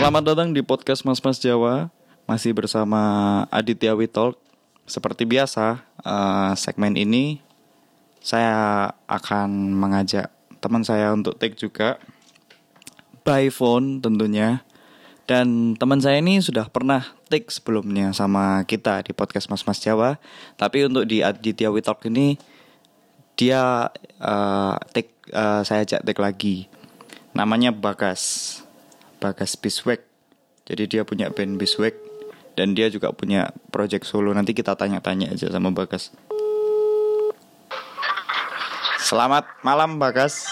Selamat datang di podcast Mas Mas Jawa. Masih bersama Aditya Witalk. Seperti biasa, eh, segmen ini saya akan mengajak teman saya untuk take juga by phone tentunya. Dan teman saya ini sudah pernah take sebelumnya sama kita di podcast Mas Mas Jawa. Tapi untuk di Aditya Witalk ini dia eh, take eh, saya ajak take lagi. Namanya Bagas. Bagas Biswek. Jadi dia punya band Biswek dan dia juga punya project solo. Nanti kita tanya-tanya aja sama Bagas. Selamat malam Bagas.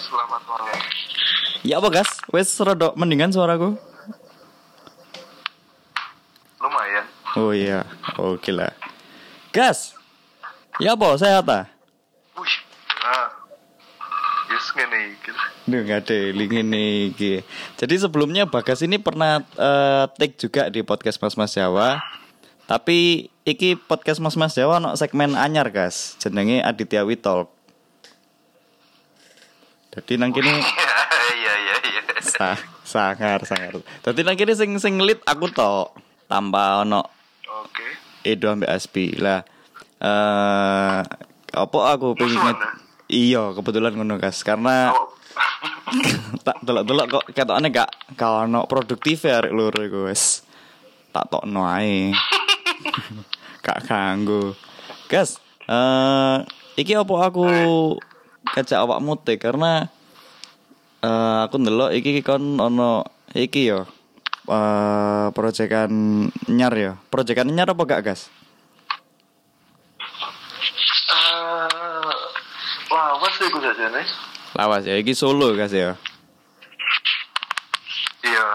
Selamat malam. Ya Bagas, wes rodok mendingan suaraku. Lumayan. Oh iya, oke lah. Gas. Ya apa sehat ah? Wih. Ngene iki. Duh, nggak ada link ini iki. Jadi sebelumnya Bagas ini pernah eh, take juga di podcast Mas Mas Jawa. Tapi iki podcast Mas Mas Jawa no segmen anyar, Gas. Jenenge Aditya Witalk. Jadi nang kene Iya iya iya. sa sangar sangar. Dadi nang kene sing sing lead aku tok. Tanpa ono Oke. Edo ambek Aspi. Lah eh apa aku pengen Iya, kebetulan ngono, Gas. Karena Oh. tak delok-delok kok ketokane gak gak ono produktif ya arek loro iku wis. Tak tokno ae. gak kanggo. Gas, eh iki apa aku kajak awakmu teh karena eh aku ndelok iki kon ono iki yo. eh proyekan nyar ya. Proyekan nyar apa gak, Gas? Ah. Jajane? Lawas ya, iki solo Gas ya. Iya.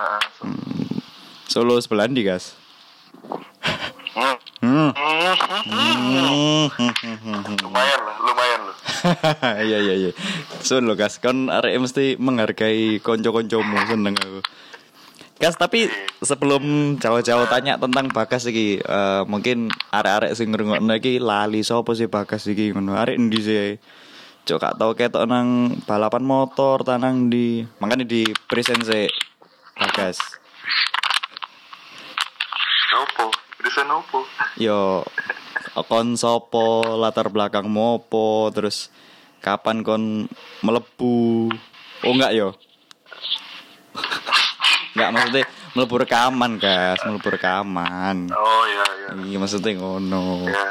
Solo sebelah ndi, Gas? Hmm. Hmm. Lumayan lah, lumayan loh. Iya iya iya. Sun lo Gas, kon arek mesti menghargai konco-koncomu seneng aku. Gas, tapi sebelum jauh-jauh tanya tentang Bagas iki, eh, mungkin arek-arek sing ngrungokno iki lali sapa sih Bagas iki ngono. Arek endi sih? Cok gak tau ketok nang balapan motor tanang di makanya di present sih Bagas. Opo? Bisa opo? Yo kon sopo latar belakang mopo terus kapan kon melebu oh enggak yo enggak maksudnya melebu rekaman guys melebu rekaman Oh iya iya. iya maksudnya ngono Ya.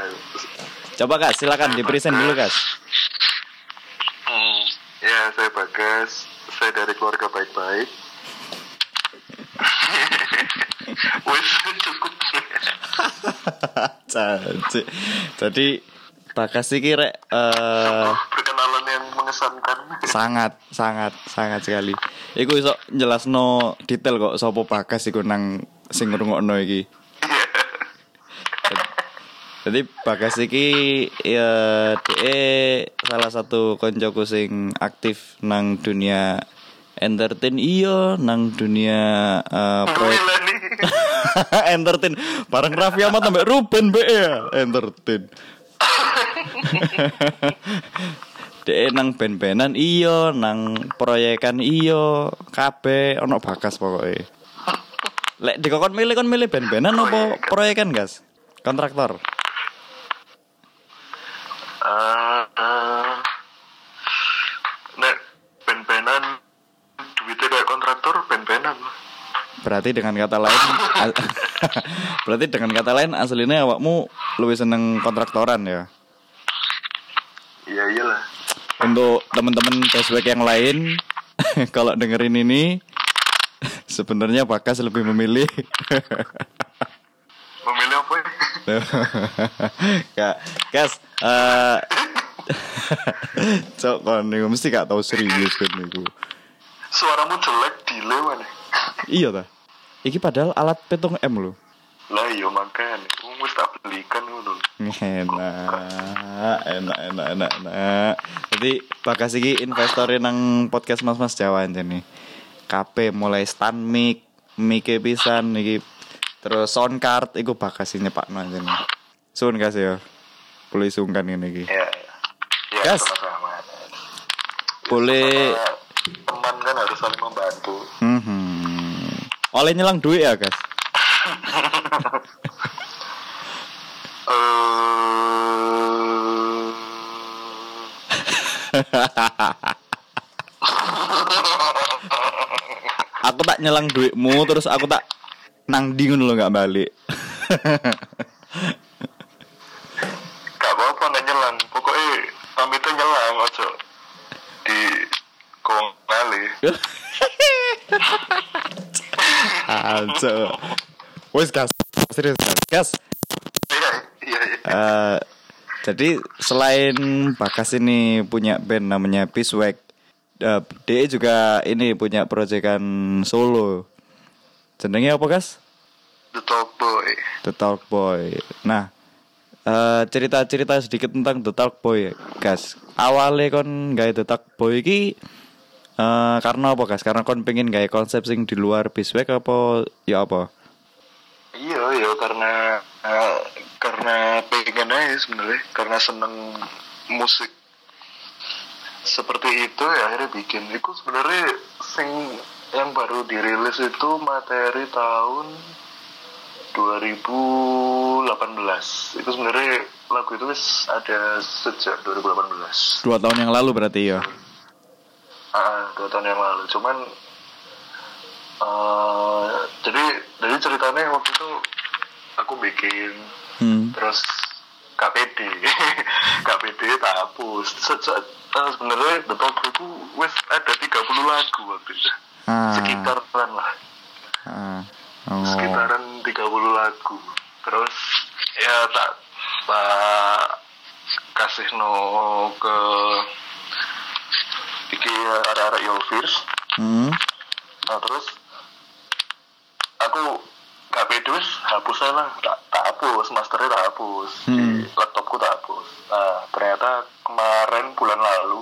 coba kak silakan di present dulu guys Hmm. Ya, saya Bagas. Saya dari keluarga baik-baik. Wes cukup. Caci. jadi bakas iki rek eh Perkenalan yang mengesankan. sangat sangat sangat sekali iku iso jelasno detail kok sapa bagas iku nang sing ngrungokno iki Jadi Bagas iki ya DE salah satu koncoku sing aktif nang dunia entertain. Iya nang dunia proyek nih. entertain. Bareng Raffi Ahmad sampai Ruben be ya. Entertain. DE nang band-bandan iya. Nang proyekan iya. Kabeh ono Bagas pokoknya Lek dikokon milih kon milih band-bandan apa proyekan gas? Kontraktor Ah, ah. Nek ben-benan duitnya kayak kontraktor ben-benan. Berarti dengan kata lain Berarti dengan kata lain aslinya awakmu lebih seneng kontraktoran ya. Iya iyalah. Untuk teman-teman cashback yang lain kalau dengerin ini sebenarnya Bagas lebih memilih Memilih apa ya? Kak, Gas, eh Cok kon niku mesti gak tau serius kan niku. Suaramu jelek delay mana? Iya ta. Iki padahal alat petung M lho. Lah iya makanya. Mesti tak belikan ngono. Enak, enak, enak, enak, enak. Jadi bagas iki investor nang podcast Mas Mas Jawa nih. KP mulai stand mic, mic pisan iki terus sound card iku bagas ini Pak nih. Sun gas ya. Boleh sungkan ini iki. Ya. Ya, Gas. sama-sama. Boleh Sama teman kan harus saling membantu. Mhm. oleh nyelang duit ya, Gas? aku tak nyelang duitmu terus aku tak nang dingun lo nggak balik. Gak apa-apa nek nyelang. Pokoknya pamitnya nyelang ojo di kong Aja. Wes gas. Serius gas. Gas. Eh, jadi selain Bagas ini punya band namanya Piswag, uh, DE juga ini punya proyekan solo. Jenengnya apa, Gas? The Talk Boy. The Talk Boy. Nah, eh, cerita-cerita sedikit tentang The Talk Boy, Gas. Awalnya kon gawe The Talk Boy iki eh, karena apa, Gas? Karena kon pengen gawe konsep sing di luar Piswag apa ya apa? Iya, iya karena eh, karena pengen aja sebenarnya karena seneng musik seperti itu ya akhirnya bikin. Itu sebenarnya sing yang baru dirilis itu materi tahun 2018. Itu sebenarnya lagu itu ada sejak 2018. Dua tahun yang lalu berarti ya. Ah, dua tahun yang lalu. Cuman eh jadi jadi ceritanya waktu itu aku bikin Hmm. terus KPD KPD tak hapus sejak eh, sebenarnya The Talk itu wes ada 30 lagu waktu itu Ah. sekitaran lah Ah. Oh. sekitaran 30 lagu terus ya tak tak kasih no ke iki arah-arah Yolvirs Hmm. nah terus aku KPD wis hapus aja lah tak, tak hapus masternya tak hapus di Hmm. laptopku tak hapus nah ternyata kemarin bulan lalu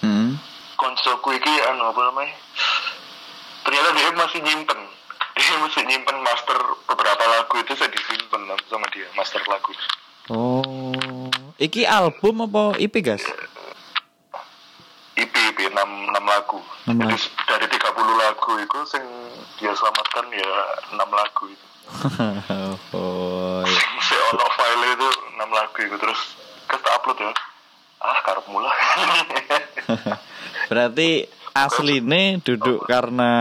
Hmm. koncoku iki anu apa namanya ternyata dia masih nyimpen dia masih nyimpen master beberapa lagu itu saya disimpan sama dia master lagu Oh. Iki album apa IP, Gas? IP IP 6, 6 lagu jadi lagu. dari 30 lagu itu sing dia selamatkan ya 6 lagu itu oh. iya. si ono file itu 6 lagu itu terus kita upload ya ah karep mula Berarti asline duduk karena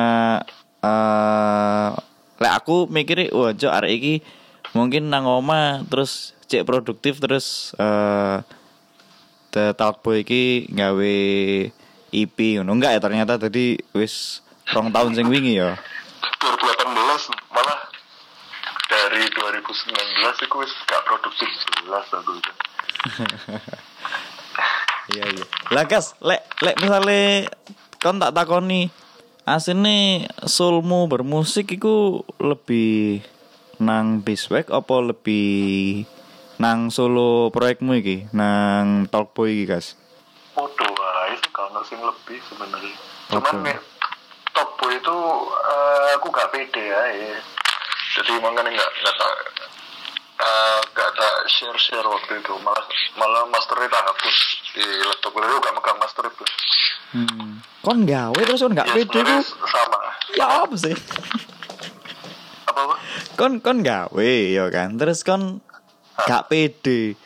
eh lek aku mikir wah cok arek iki mungkin nang oma terus cek produktif terus eh The Talk Boy iki gawe EP ngono enggak ya ternyata tadi wis rong tahun sing wingi ya. 2018 malah dari 2019 itu wis gak produktif jelas aku Iya iya. Lah Gas, lek lek misale kon tak takoni asine soulmu bermusik iku lebih nang Biswag apa lebih nang solo proyekmu iki nang Talkboy iki Gas. Kalau sing lebih sebenarnya cuman nih top boy itu eh, aku gak pede ya jadi makanya nggak nggak tak eh, nggak tak share share waktu itu malah malah masternya tak hapus di laptop itu gak megang master itu Hmm. Kon gawe terus kon gak Ya, pede ku. sama Ya apa sih? apa apa Kon kon gawe ya kan. Terus kon gak pede.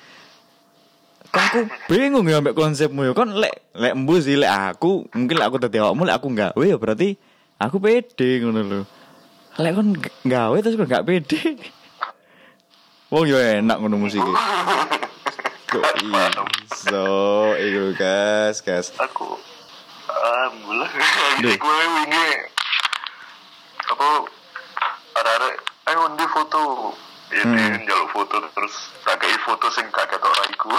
Kan aku bingung ya ambek konsepmu ya. Kon lek lek embu sih lek aku mungkin lek aku dadi awakmu lek aku gawe ya berarti aku pede ngono lho. Lek kon gawe terus kon gak pede. Wong yo enak ngono musik Kok iso iku gas gas. aku alhamdulillah gue wingi apa ada-ada ayo di foto ya Hmm. dia njaluk foto terus tak kayak foto sing kaget orang iku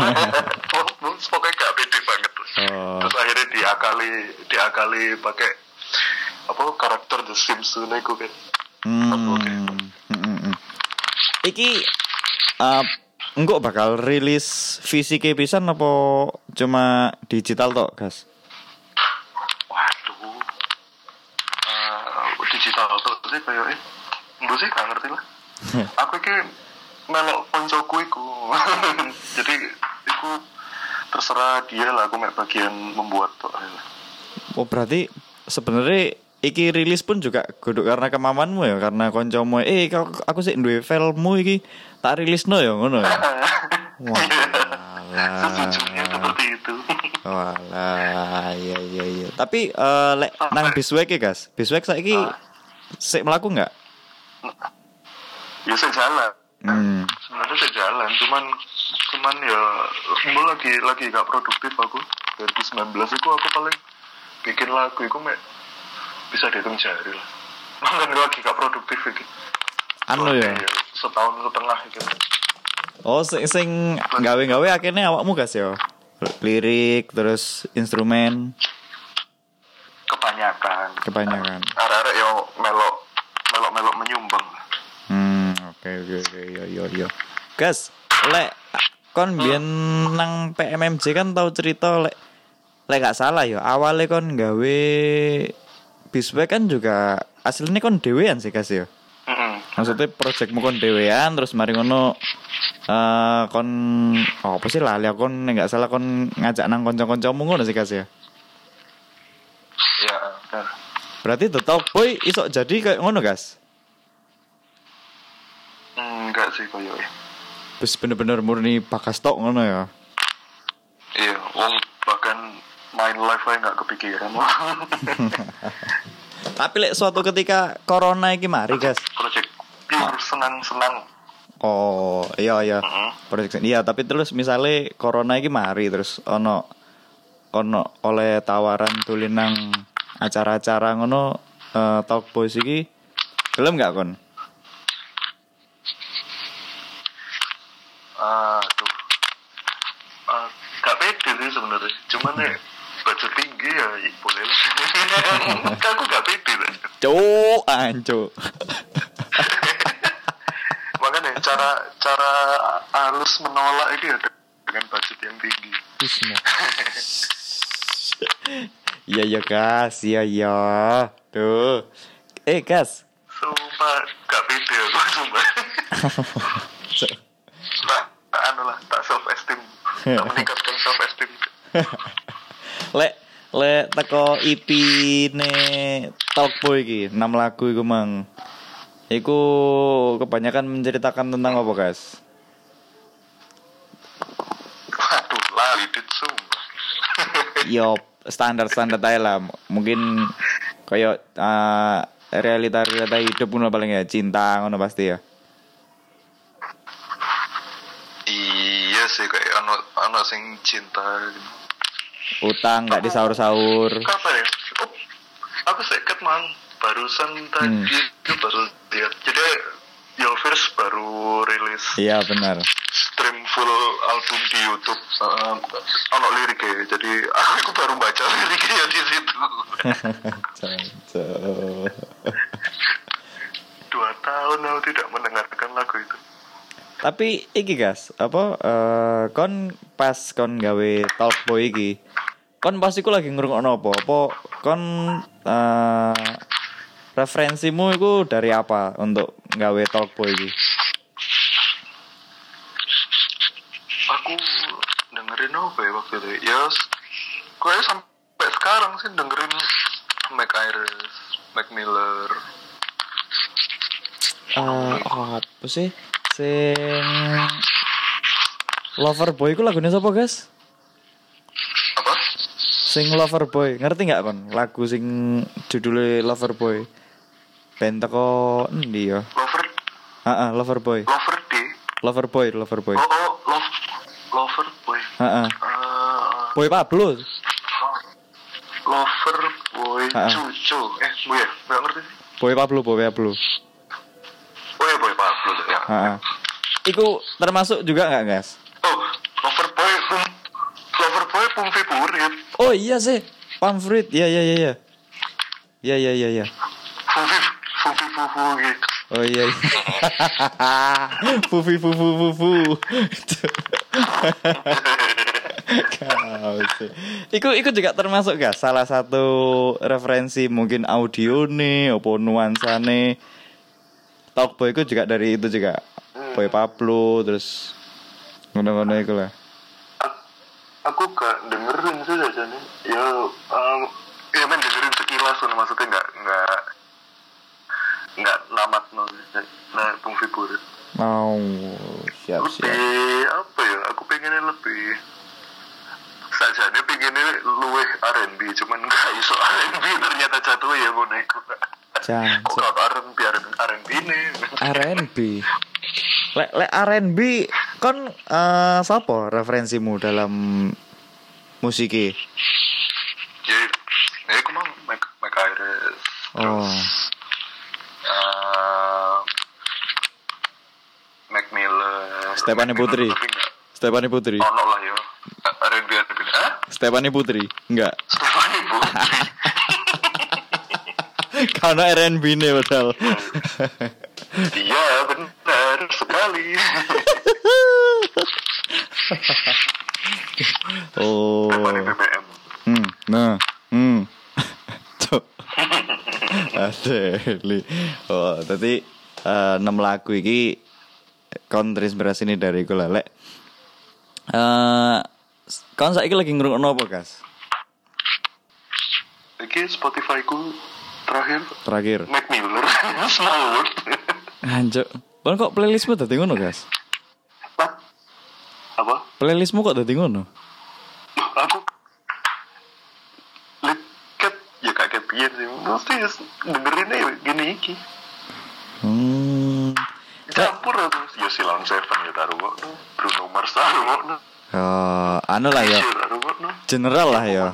oh bos, pokoknya gak pede banget Oh. terus akhirnya diakali diakali pakai apa karakter The Sims itu iku kan Hmm. Hmm, hmm. Iki uh, engkau bakal rilis fisik pisan apa cuma digital tok, Gas? waduh Eh, digital tuh sih kayak eh mbak sih gak ngerti lah aku iki melok koncoku iku jadi iku terserah dia lah aku mek bagian membuat tuh Oh, berarti sebenarnya iki rilis pun juga kudu karena kemauanmu ya karena koncomu eh kau aku sih duwe filemu iki tak rilis no ya ngono ya. Walah. Sejujurnya seperti itu. Walah, iya iya iya. Tapi eh lek nang biswek ya, Gas. Biswek saiki sik melaku nggak? Ya saya jalan. Hmm. Sebenarnya saya jalan, cuman cuman ya mbak lagi lagi gak produktif aku. 2019 itu aku paling bikin lagu itu mek bisa dihitung jari lah. Makanya lagi gak produktif gitu. Anu ya. Setahun setengah gitu. Oh, sing, sing gawe-gawe akhirnya awakmu gas ya. Lirik terus instrumen Kebanyakan. kebanyakan. Arek-arek yang melok melok melok menyumbang. Hmm, oke oke oke yo yo yo. Gas, lek kon biyen nang PMMJ kan tau cerita lek lek gak salah ya awalnya kon gawe biswek kan juga aslinya kon dewean sih gas. Mm-mm. Maksudnya projectmu kon dewean terus mari ngono eh kon oh, apa sih lali aku kon nek gak salah kon ngajak nang kanca-kancamu ngono sih gas ya. Ya, benar. Berarti The Talk Boy isok jadi kayak ngono gas. Enggak sih koyo. Terus bener-bener murni bakas tok ngono ya. Iya, wong bahkan main live aja nggak kepikiran. Tapi lek suatu ketika corona iki mari gas. Project pure senang-senang. Oh, iya iya. Project iya, tapi terus misalnya corona iki mari terus ono ono oleh tawaran tulin nang acara-acara ngono eh, talk boys iki gelem gak kon? Aduh. Ah, gak pede sih sebenarnya. Cuman ya budget tinggi ya, ya boleh lah. Aku gak pede lah. Cuk, anco. Makanya cara cara halus menolak itu ya dengan budget yang tinggi. Iya iya gas, iya iya. Tuh. Eh gas. Sumpah gak pede aku sumpah. Anu lah, tak self esteem. Meningkatkan self esteem. lek lek teko EP ne Talk Boy iki 6 lagu iku mang. Iku kebanyakan menceritakan tentang apa, guys? Waduh, sumpah. Yo standar-standar aja lah. Mungkin kayak eh, realita-realita hidup ngono paling ya cinta ngono pasti ya. iya sih kayak ano sing cinta gitu. Utang nggak disaur-saur. Kapan ya? Oh, aku seket mang barusan tadi itu baru lihat. Jadi Yovers baru rilis Iya benar. stream full album di YouTube. Uh, ono liriknya. Jadi aku baru baca liriknya di situ. Dua tahun aku tidak mendengarkan lagu itu. Tapi iki guys, apa eh, kon pas kon gawe talk boy iki, kon pasti ku lagi ngrungokno apa? Apa kon eh, referensimu itu dari apa untuk gawe talk boy iki? Aku dengerin apa ya waktu itu? Ya, gue sampai sekarang sih dengerin Mac Iris, Mac Miller, Eh, apa sih? Sing Lover Boy ku lagunya siapa guys? apa? Sing Lover Boy, ngerti nggak kon? Lagu sing judulnya Lover Boy. Band teko endi ya? Lover, Heeh, Lover Boy. Lover Day. Lover Boy, Lover Boy. Oh, oh, love, Lover Boy. Heeh. Eh, Boy Pablo. lover Boy Ah, ah. Cucu. Eh, bu ya? Nggak ngerti sih. Boy Pablo, Boy Pablo. Ya, ya. Heeh. Iku termasuk juga nggak guys? Oh, Lover Boy, um, Lover Boy Pumpi Purit. Oh iya sih, pamfrit. Iya iya iya iya. Iya iya iya iya. Pumpi, Pumpi Fufu gitu. Oh iya. iya. Fufi fufu fufu. Kau sih. Iku iku juga termasuk gak salah satu referensi mungkin audio nih, opo nuansane. Talk Boy itu juga dari itu juga. Boy Pablo terus ngono-ngono iku lah. Aku gak dengerin sih nih. Ya, um, ya main dengerin ikhlas loh, maksudnya nggak nggak nggak namat no nah Bung Fibur Mau siap siap. lebih apa ya aku pengennya lebih saja ini pengennya luweh R&B cuman nggak iso R&B ternyata jatuh ya mau Jangan. gak R&B R&B nih R&B. Lek lek R&B kon eh sapa referensimu dalam musik ya ya aku mau Mike Mike Iris Oh. uh, Mac Miller Stephanie Mac Putri. Stephanie Putri. ono lah ya R&B R&B? Stephanie Putri. Enggak. Stephanie Putri Karena R&B nih padahal. iya benar sekali oh. BBM Hmm. Nah. Hmm. Asli. Oh, tadi eh, enam lagu iki kon terinspirasi ini dari gue lek. Eh, kon saiki lagi ngrungokno apa, Gas? Iki Spotify ku terakhir Terakhir. Mac Miller Small World Anjuk. Kon kok playlistmu dadi ngono? Hah? apa Playlistmu kok dadi ngono? Aku lihat ya kayak pian sih mesti dengerinnya ya gini iki Hmm. campur aku ya Silon Seven ya taruh kok no. Bruno Mars taruh kok. Oh, anu lah ya. General lah ya.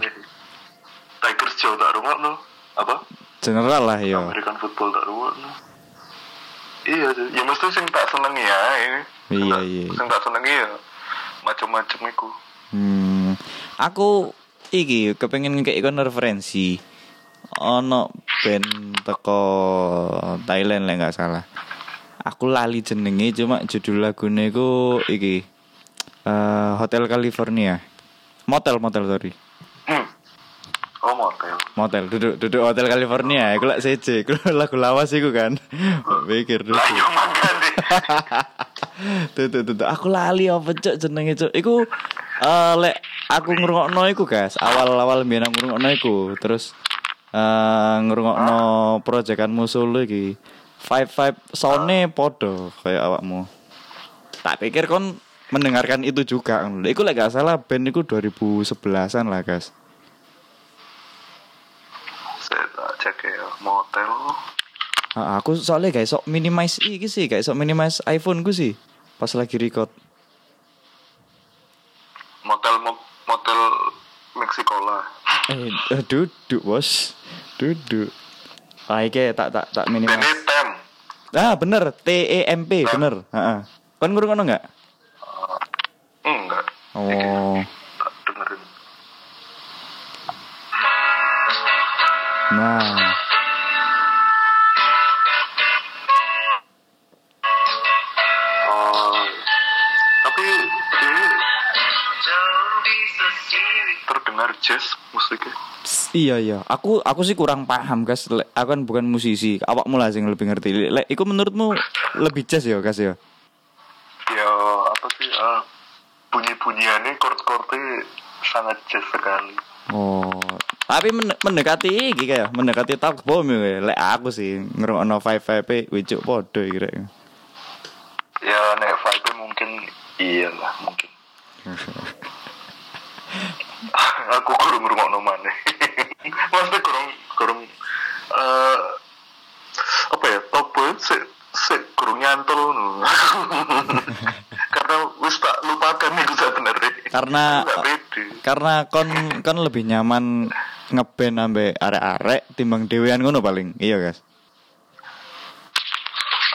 Tigers Joe taruh kok no. apa General lah ya. American Football kok no. iya ya mesti sing tak senengi ya ini Iya, iya. sing tak senengi ya macam-macam iku Hmm, aku iki kepengen kayak ikon referensi. Ono band teko Thailand lah nggak salah. Aku lali jenenge cuma judul lagune iku iki eh, Hotel California. Motel motel sorry. Motel duduk duduk Hotel California. Iku lak CC, iku lagu lawas iku kan. Pikir deh tuh tuh tuh, aku lali apa cok jenenge cok iku eh lek aku ngrungokno iku guys. Awal-awal mbiyen aku ngrungokno terus eh ngrungokno proyekanmu solo iki. Five five soundnya podo kayak awakmu. Tak pikir kon mendengarkan itu juga iku lek gak salah band iku 2011an lah guys cek ya motel Ah, aku soalnya guys sok minimize iki sih guys sok minimize iPhone ku sih pas lagi record motel mo- motel Meksiko lah Eh, eh, duduk bos, duduk. Ah, iki tak tak tak minimal. ini tem Ah, bener, T E M P, bener. Heeh. Kon ngrungokno enggak? enggak Oh. Nah, oh tapi ini terdengar jazz musiknya Psst, iya iya. Aku aku sih kurang paham, guys. Aku kan bukan musisi. Awakmu lah sing lebih ngerti. Lek, iku menurutmu lebih jazz ya, guys ya? ya apa sih ah, bunyi-bunyiannya chord-chordnya sangat jazz sekali Oh, tapi men- mendekati iki kayak mendekati talk bomb ya. Lek aku sih ngrungokno five five wicuk podo iki rek. ya nek vibe mungkin iya lah mungkin. Aku kurang ngrungokno maneh. Maksudnya kurang kurang eh apa ya top boy se se kurang nyantol karena wis tak lupakan itu sebenarnya Karena- Karena kon kon lebih nyaman ngeband sampe arek-arek timbang dewean ngono paling. Iya, guys.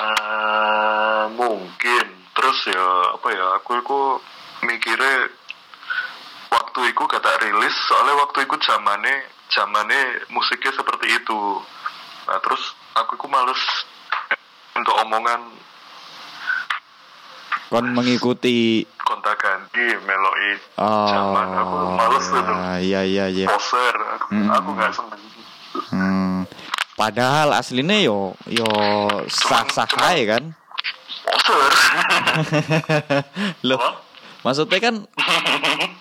Eh, mungkin terus ya apa ya aku itu mikirnya waktu itu kata rilis soalnya waktu itu zamane zamane musiknya seperti itu nah terus aku itu males untuk omongan Kon mengikuti kontak ganti meloi oh zaman aku males itu Iya iya iya. poser aku Mm. aku nggak seneng Hmm. Padahal aslinya yo yo sah-sah Cuman- aja kan. poser Loh, maksudnya kan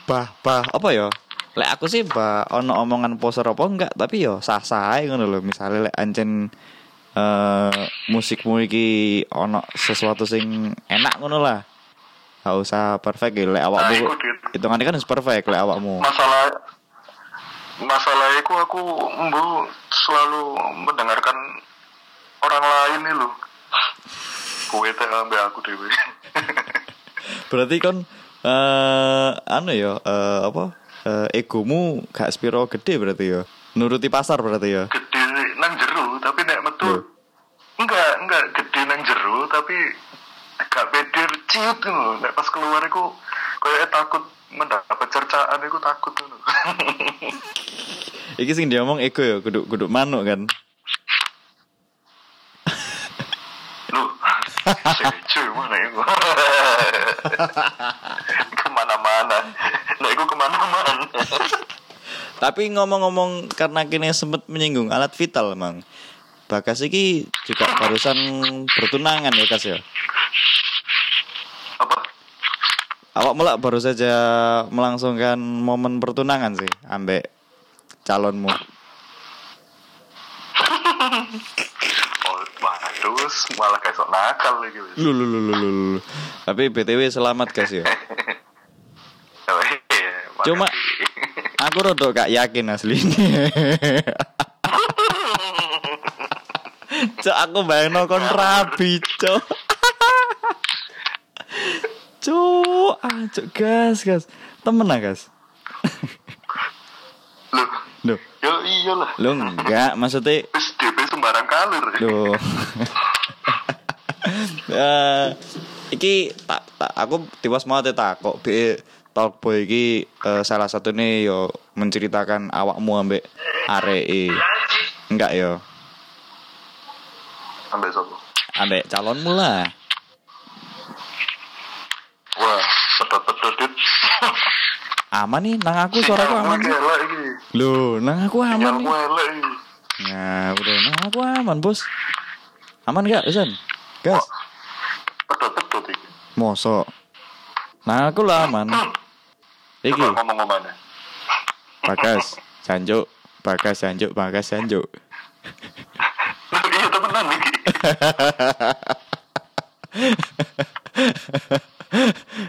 bah bah apa ya? lek aku sih ba ono omongan poser apa enggak tapi yo sah sah ae ngono lho misalnya lek ancen eh musikmu iki ono sesuatu sing enak ngono lah gak usah perfect ya lek awakmu Nah, hitungannya kan harus perfect lek awakmu. Masalah masalah itu aku mbu selalu mendengarkan orang lain nih lo kue teh ambil aku dewe berarti kan eh anu ya eh, apa eh, egomu gak spiro gede berarti ya? Nuruti pasar berarti ya? Gede nang jeru tapi nek metu Loh. enggak enggak gede nang jeru tapi gak ciut ngono nek pas keluar iku kayak takut mendapat cercaan iku takut ngono. Iki sing dia ngomong ego ya kudu kudu manuk kan? Lu secu mana iku ke mana-mana. Nek iku ke mana-mana. Tapi ngomong-ngomong karena kini sempat menyinggung alat vital emang. Bagas iki juga barusan bertunangan ya Kas ya. Apa Awak mulak baru saja melangsungkan momen pertunangan sih ambek calonmu. oh waduh malah kayak sok nakal lagi wis. Lu lu lu lu lu. lu. Tapi BTW selamat Gas ya. Oh, Cuma-. Aku rada gak yakin aslinya. Cok aku bayangno kon rabi, cok. Cok, ah, cok gas, gas. Temen ah, gas. Loh, Loh, ya iyalah. lo enggak maksudnya Wis DP sembarang kalir. Loh. Eh, iki tak tak aku tiwas mau tak kok be talk boy iki eh, salah satu nih yo menceritakan awakmu ambek aree. Enggak yo. Sampai sopo. Ambek calonmu lah. Wah, pedot-pedot dit. Aman nih, nang aku suaraku aman. Nih. elek iki. Loh, nang aku aman Sinyalmu nih. Nah, udah nang aku aman, Bos. Aman gak, Isan? Gas. Mosok. Nah, aku lah aman. Iki. Bagas, Janjuk, Bagas, Janjuk, Bagas, Janjuk. Iya temenan iki.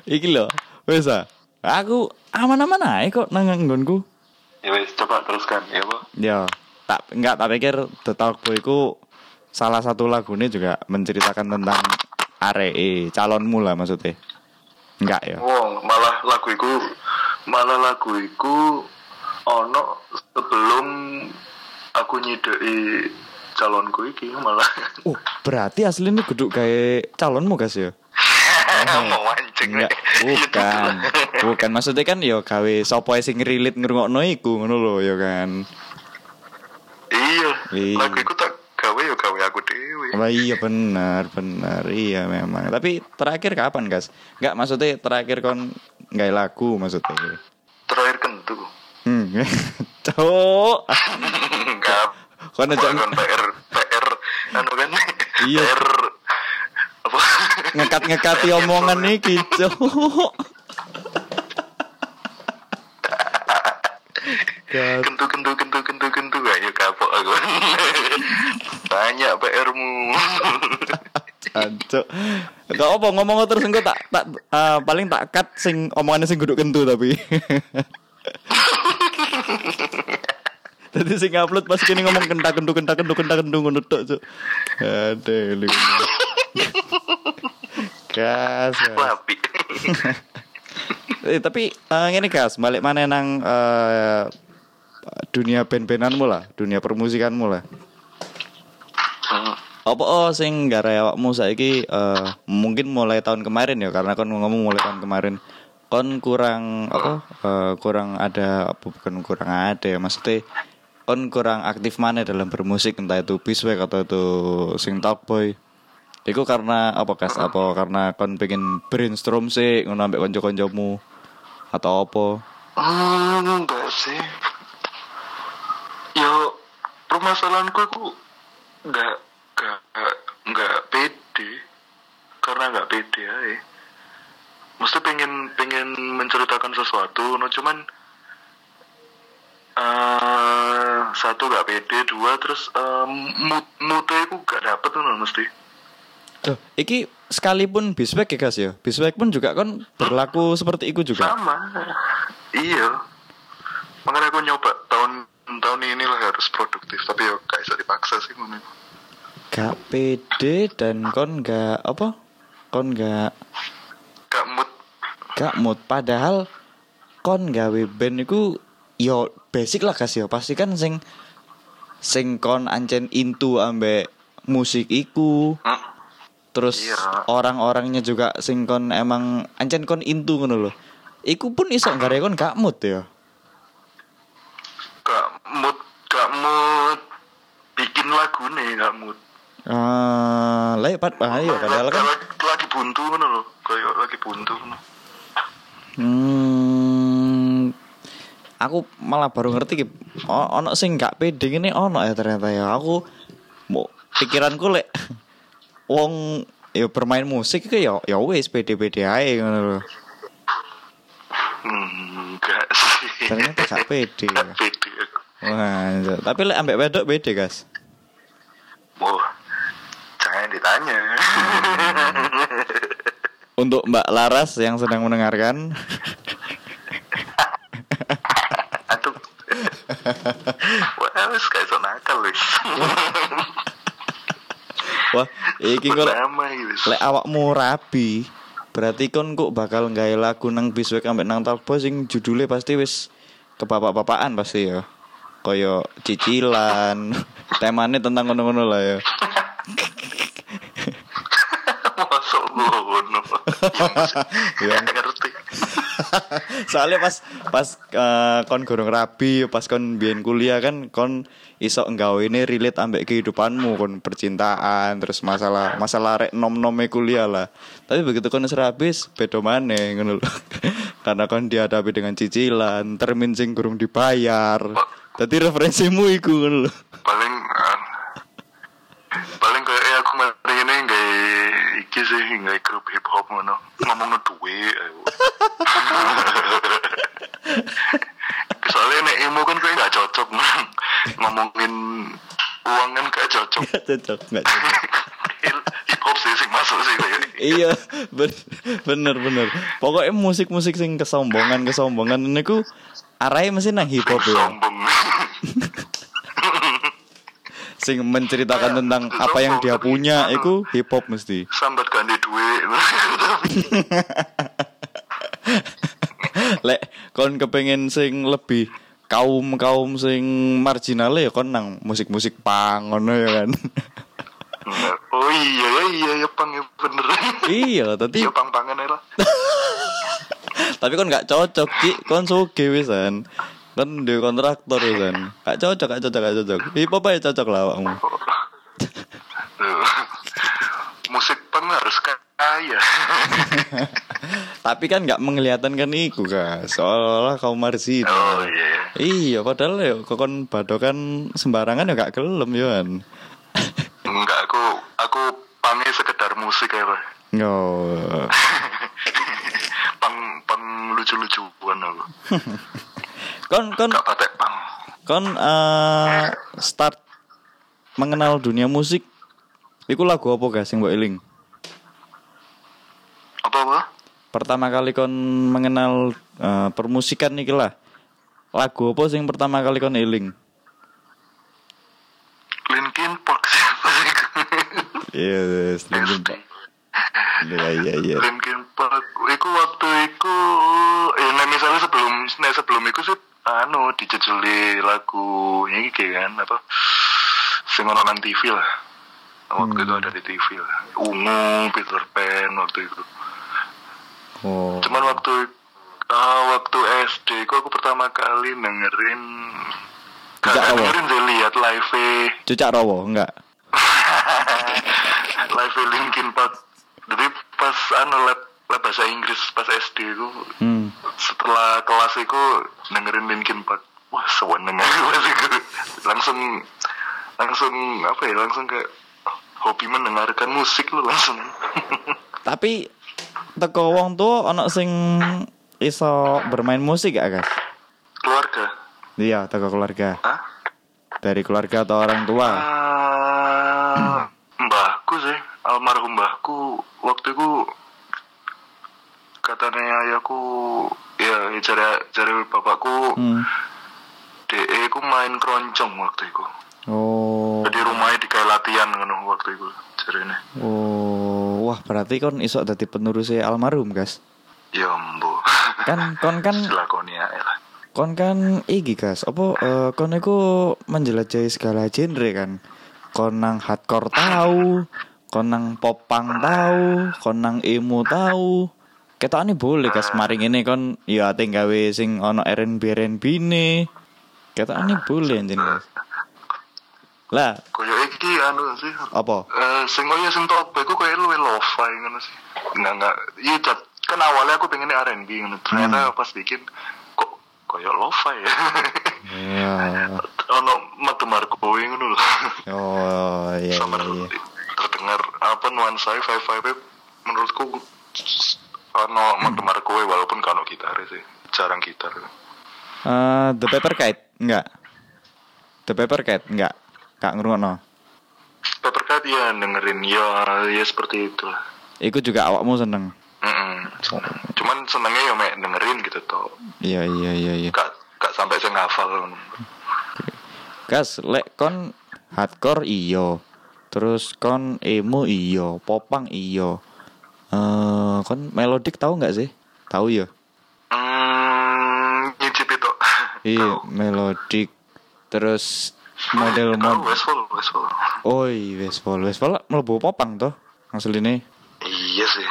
Iki lho, wis ah. Aku aman-aman ae kok nang nggonku. Ya wis coba teruskan ya, Bu. Ya, tak enggak tak pikir The Talk Boy ku salah satu lagunya juga menceritakan tentang aree calonmu lah maksudnya. Enggak ya. Wong, malah lagu iku malah lagu iku ono sebelum aku nyideki calonku iki malah Oh, berarti aslinya kudu kayak calonmu guys ya? Mau mancing Enggak, bukan. Bukan maksudnya kan yo gawe sapa sing relate ngrungokno iku ngono lho ya kan. iya Iya. lagu iku tak gawe ya gawe aku dewe Oh iya benar, benar. Iya memang. Tapi terakhir kapan, Gas? Enggak maksudnya terakhir kon nggak lagu maksudnya. terakhir kentu Hmm. Enggak Kon aja PR PR anu kan Iya. PR apa ngekat-ngekati omongan iki, Cok. Gas. kentu kentu kentu kentu kentu ayo kapok aku banyak PR-mu Cok. Gak apa ngomong terus engko tak tak eh, paling tak cut sing omongannya sing guduk kentu tapi. Tadi sing upload pas kini ngomong kentak kentu kentak kentu kentak kentu ngono tok, Cuk. Aduh, gas. Wapi. Eh, tapi eh, ngene gas, balik mana nang eh, dunia band-bandanmu lah, dunia permusikanmu lah. Hmm. Apa oh sing gara awakmu saiki eh mungkin mulai tahun kemarin ya karena kon ngomong mulai tahun kemarin kon kurang apa eh, kurang ada apa bukan kurang ada ya maksudnya kon kurang aktif mana dalam bermusik entah itu biswek atau itu sing talk boy Iku karena apa kas? Apa karena kon pengen brainstorm sih ngono ambek kanca-kancamu atau apa? Hmm, enggak sih. Yo, permasalahanku aku enggak enggak enggak pede. Karena enggak pede ya. Mesti pengen pengen menceritakan sesuatu, no cuman eh satu gak pede dua terus eh, mood moodnya aku gak dapet tuh mesti Tuh, iki sekalipun biswek ya guys ya. Biswek pun juga kan berlaku seperti itu juga. sama iya makanya aku nyoba tahun tahun ini lah harus produktif tapi ya gak bisa dipaksa sih ngono Gak pede dan kon gak apa? Kon gak gak mood gak mood padahal kon gawe band iku yo basic lah guys ya. Pasti kan sing sing kon ancen into ambek musik iku. Hmm? Terus Iya. orang-orangnya juga sing kon emang ancen kon into ngono lho. Iku pun iso gare kon gak mood ya. gak mood gak mood bikin lagu nih gak mood Ah, lah ya pad ayo padahal kan lagi, lagi buntu ngono loh kayak lagi buntu ngono Hmm, aku malah baru ngerti ki. Oh, ono sing gak pede gini ono ya ternyata ya. Aku mau pikiranku lek wong ya bermain musik ke ya ya wis pede-pede ae ngono lho. Hmm, enggak sih Ternyata gak pede. ya. Gak pede aku Wah, tapi lek ambek wedok pede, guys. Wah, jangan ditanya Untuk Mbak Laras yang sedang mendengarkan, Aduh Wah, wis iso nakal wis wah, iki wis lek awakmu rabi, berarti kon kok bakal gawe lagu nang biswek ambek nang talbo sing judulnya pasti wis kebapak-bapakan pasti ya. Koyo cicilan, temanya tentang ngono-ngono lah ya. Masuk ngono Iya. Soalnya pas pas eh, kon gorong rabi, pas kon biyen kuliah kan kon iso nggawe ini relate ambek kehidupanmu kon percintaan terus masalah masalah rek nom-nome kuliah lah. Tapi begitu kon wis rabi wis beda maneh ngono. Karena kon dihadapi dengan cicilan, termin sing kurang dibayar. Tadi referensimu iku ngono kayak eh, aku mari ini nggak sih nggak grup hip hop ngono ngomong duwe soalnya nek emo kan kayak nggak cocok man. ngomongin uang kan gak cocok Gak cocok, gak cocok. hip hop sih sing masuk sih kayak iya ben- bener bener. Pokoknya musik musik sing kesombongan kesombongan ini ku arahnya mesti nang hip hop ya sombong sing menceritakan tentang apa yang dia punya itu hip hop mesti. Sambat ganti duit. Lek kon kepengen sing lebih kaum kaum sing marginal ya kon nang musik musik pang ngono ya kan? Oh iya ya iya ya pang ya bener. Iya tadi iya pang pangan lah. Tapi kon gak cocok ki kon soge wisan kan di kontraktor wisan gak cocok gak cocok gak cocok. Hip hop aja cocok lah awakmu. Musik pang harus kaya. Tapi kan gak mengelihatan kan iku kan soalnya kaum marginal oh iya Iya, padahal ya kokon badokan sembarangan ya gak gelem ya kan. enggak aku aku pangnya sekedar musik ya Pak. Yo. pang pang lucu lucuan aku Kon kon kon eh, start mengenal dunia musik. Iku lagu apa guys sing mbok eling? apa apa Pertama kali kon mengenal eh, permusikan iki lah. Lagu apa sing pertama kali kon eling? Linkin Park Iya, yes, Linkin. Park. Iya, iya, iya. Linkin Park iku waktu iku eh nah misalnya sebelum nah sebelum iku sih anu dijejeli lagu ini kayak kan apa sing ono nang TV lah waktu itu ada di TV lah ungu Peter Pan waktu itu Oh. cuman waktu ah, waktu SD kok aku pertama kali dengerin Sejak awal? dengerin sih lihat live Cucak Rowo enggak? live Linkin Park jadi pas anu lab, lab bahasa Inggris pas SD itu Hmm. setelah kelas itu dengerin Linkin Park wah seweneng itu langsung langsung apa ya langsung kayak hobi mendengarkan musik lu langsung Tapi teko wong tuh ono sing iso bermain musik gak guys? keluarga Iya, toko keluarga. Hah? Dari keluarga atau orang tua? Ah, mbahku sih, almarhum mbahku waktu itu katanya ayahku ya cari cari bapakku Hmm. DE ku main keroncong waktu itu. Oh. Jadi rumahnya di kayak latihan kan waktu itu jarene. Oh, wah berarti kon iso dadi penerusnya almarhum, Gas. Ya mbo. Kan kon kan lah. kon kan iki, Gas. Apa eh, kon iku menjelajahi segala genre kan. Kon nang hardcore tahu, kon nang popang tahu, kon nang emo tahu. Ketokane boleh, Gas. Mari ngene kon ya ate gawe sing ono R&B R&B ne. Ketokane boleh anjen, Gas. Lah, Koyo iki anu sih. apa? Eh sing koyo sing top iku koyo luwe lo-fi ngono sih. Enggak enggak. Iya Cat. kan awalnya aku pengennya R&B ngono. Ternyata pas bikin kok koyo lo-fi ya. Ya. ono metu Marco ngono lho. Oh, iya iya. iya. terdengar apa nuansa five five menurutku ono metu Marco walaupun kan gitar sih. Jarang gitar. Eh, The Paper Kite enggak? The Paper Kite enggak? Kak ngrungokno. Papercut ya dengerin ya ya seperti itu lah. Iku juga awakmu seneng. Mm-mm. Cuman senengnya ya mek dengerin gitu toh. Iya iya iya iya. Gak, gak sampai saya ngafal. Gas, lek kon hardcore iyo. Terus kon emo iyo, popang iyo. Eh, kon melodic tahu nggak sih? Tahu ya? Hmm, nyicip itu. Iya, melodic. Terus model mod. Westfall, Westfall. Oh, iya, Westfall. Westfall mlebu popang toh. Asline Iya sih.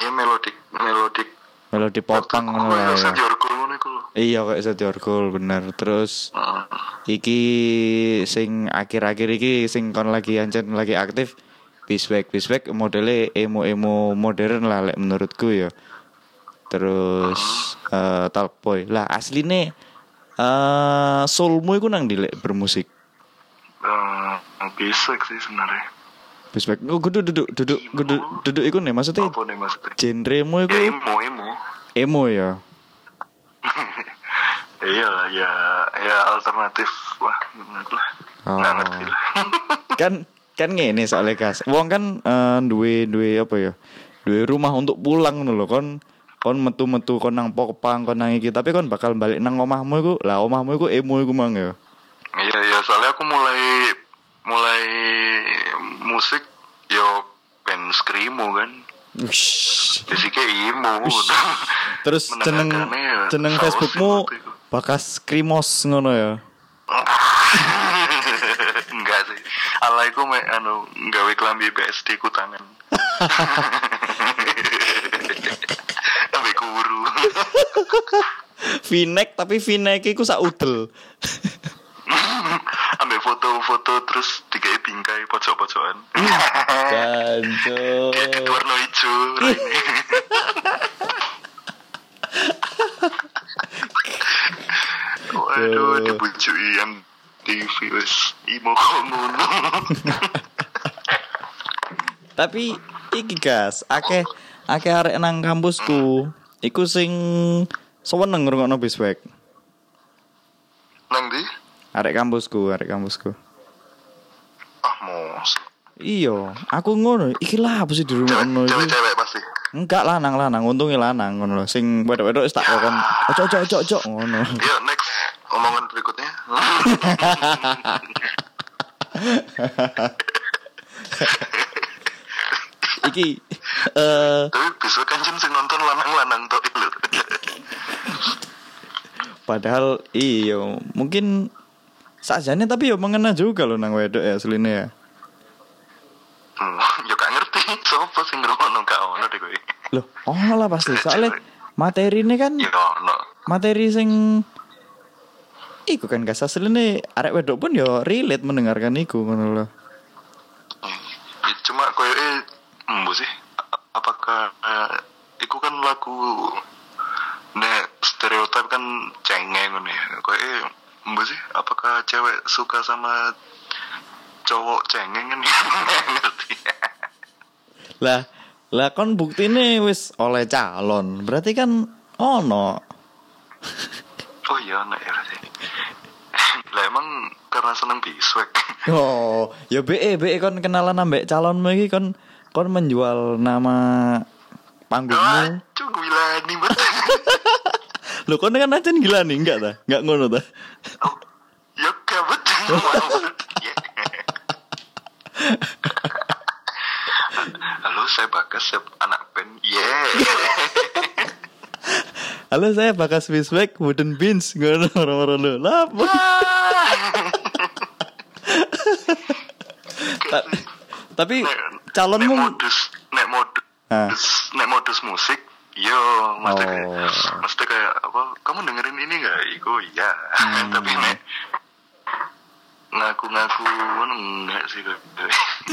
Ya melodik, melodik. melodi popang ngono ya. lah ya. Iya kayak Setior Goal bener. Terus Heeh. iki sing akhir-akhir iki sing kon lagi ancen lagi aktif Biswek Biswek modelnya emo-emo modern lah lek menurutku ya. Terus eh Talkboy. Lah asline eh soulmu iku nang dilek bermusik. Eh, basic sih sebenarnya. Biswek. Oh, kudu duduk duduk kudu duduk iku nih maksudnya Apa nih maksudnya? genremu iku Ya emo, emo. emo ya. Iya lah, ya, ya alternatif. Wah, nggak lah. Oh. Nggak ngerti lah. kan kan ngene soalnya kas wong kan eh, duwe duwe apa ya duwe rumah untuk pulang lho kon kon metu-metu kon nang popang kon nang iki tapi kon bakal balik nang omahmu iku lah omahmu iku emo iku mang ya Iya, iya, soalnya aku mulai mulai musik yo band screamo kan. Ush. Basicnya emo. terus jeneng jeneng Facebookmu bakas krimos ngono ya. Ala iku mek anu gawe klambi BSD ku tangan. Ambil kuru. V-neck tapi V-neck iku sak udel Ambil foto-foto terus digawe bingkai pojok-pojokan. Ganjo. Warna hijau. Waduh, dibujui yang TV wis imo kok ngono. Tapi iki gas, akeh akeh arek nang kampusku. Iku sing seneng ngrungokno biswek. Nang di? Arek kampusku, arek kampusku. Ah, mos. Iya, aku ngono. Iki lah apa sih dirungokno iki? Cewek-cewek pasti. Enggak lanang-lanang, untungnya lanang ngono lho. Sing wedok-wedok wis tak kokon. Ojo ojo ojo ojo ngono. Yuk next omongan berikutnya. Iki eh Tapi besok kan sing nonton lanang-lanang tok padahal iya mungkin sajane tapi yo mengena juga loh nang wedok ya asline ya. Hmm, yo gak ngerti sopo sing ngrungokno gak ono deh kowe. Loh, ono lah pasti. Soalnya materi ini kan Yo ono. materi sing iku kan gak asline arek wedok pun yo relate mendengarkan iku ngono lho. Ya, cuma koyo eh embo sih. Apakah eh, iku kan lagu nek stereotip kan cengeng ngono ya. Koyo eh sih apakah cewek suka sama cowok cengeng kan ngerti. Lah, lah kon buktine wis oleh calon. Berarti kan ono. Oh iya ono ya karena seneng biswek. Oh, ya BE BE kon kenalan ambek calonmu iki kon kon menjual nama panggungmu. Cuk gila nih bet. Lho kon kan aja gila nih enggak ta? Enggak ngono ta? Oh, ya. Ya. Halo, saya Bagas, saya anak band. Yeah. Halo saya Bakas Wiswek Wooden Beans ngono ora-ora lho. Lah apa? Ta- Tapi Nek- calonmu nek modus, nek modus, Ah. nek modus musik, yo, mesti kayak, Oh. mesti kayak apa? Kamu dengerin ini nggak? Iku iya. Hmm. Tapi nek ngaku-ngaku enggak sih kok.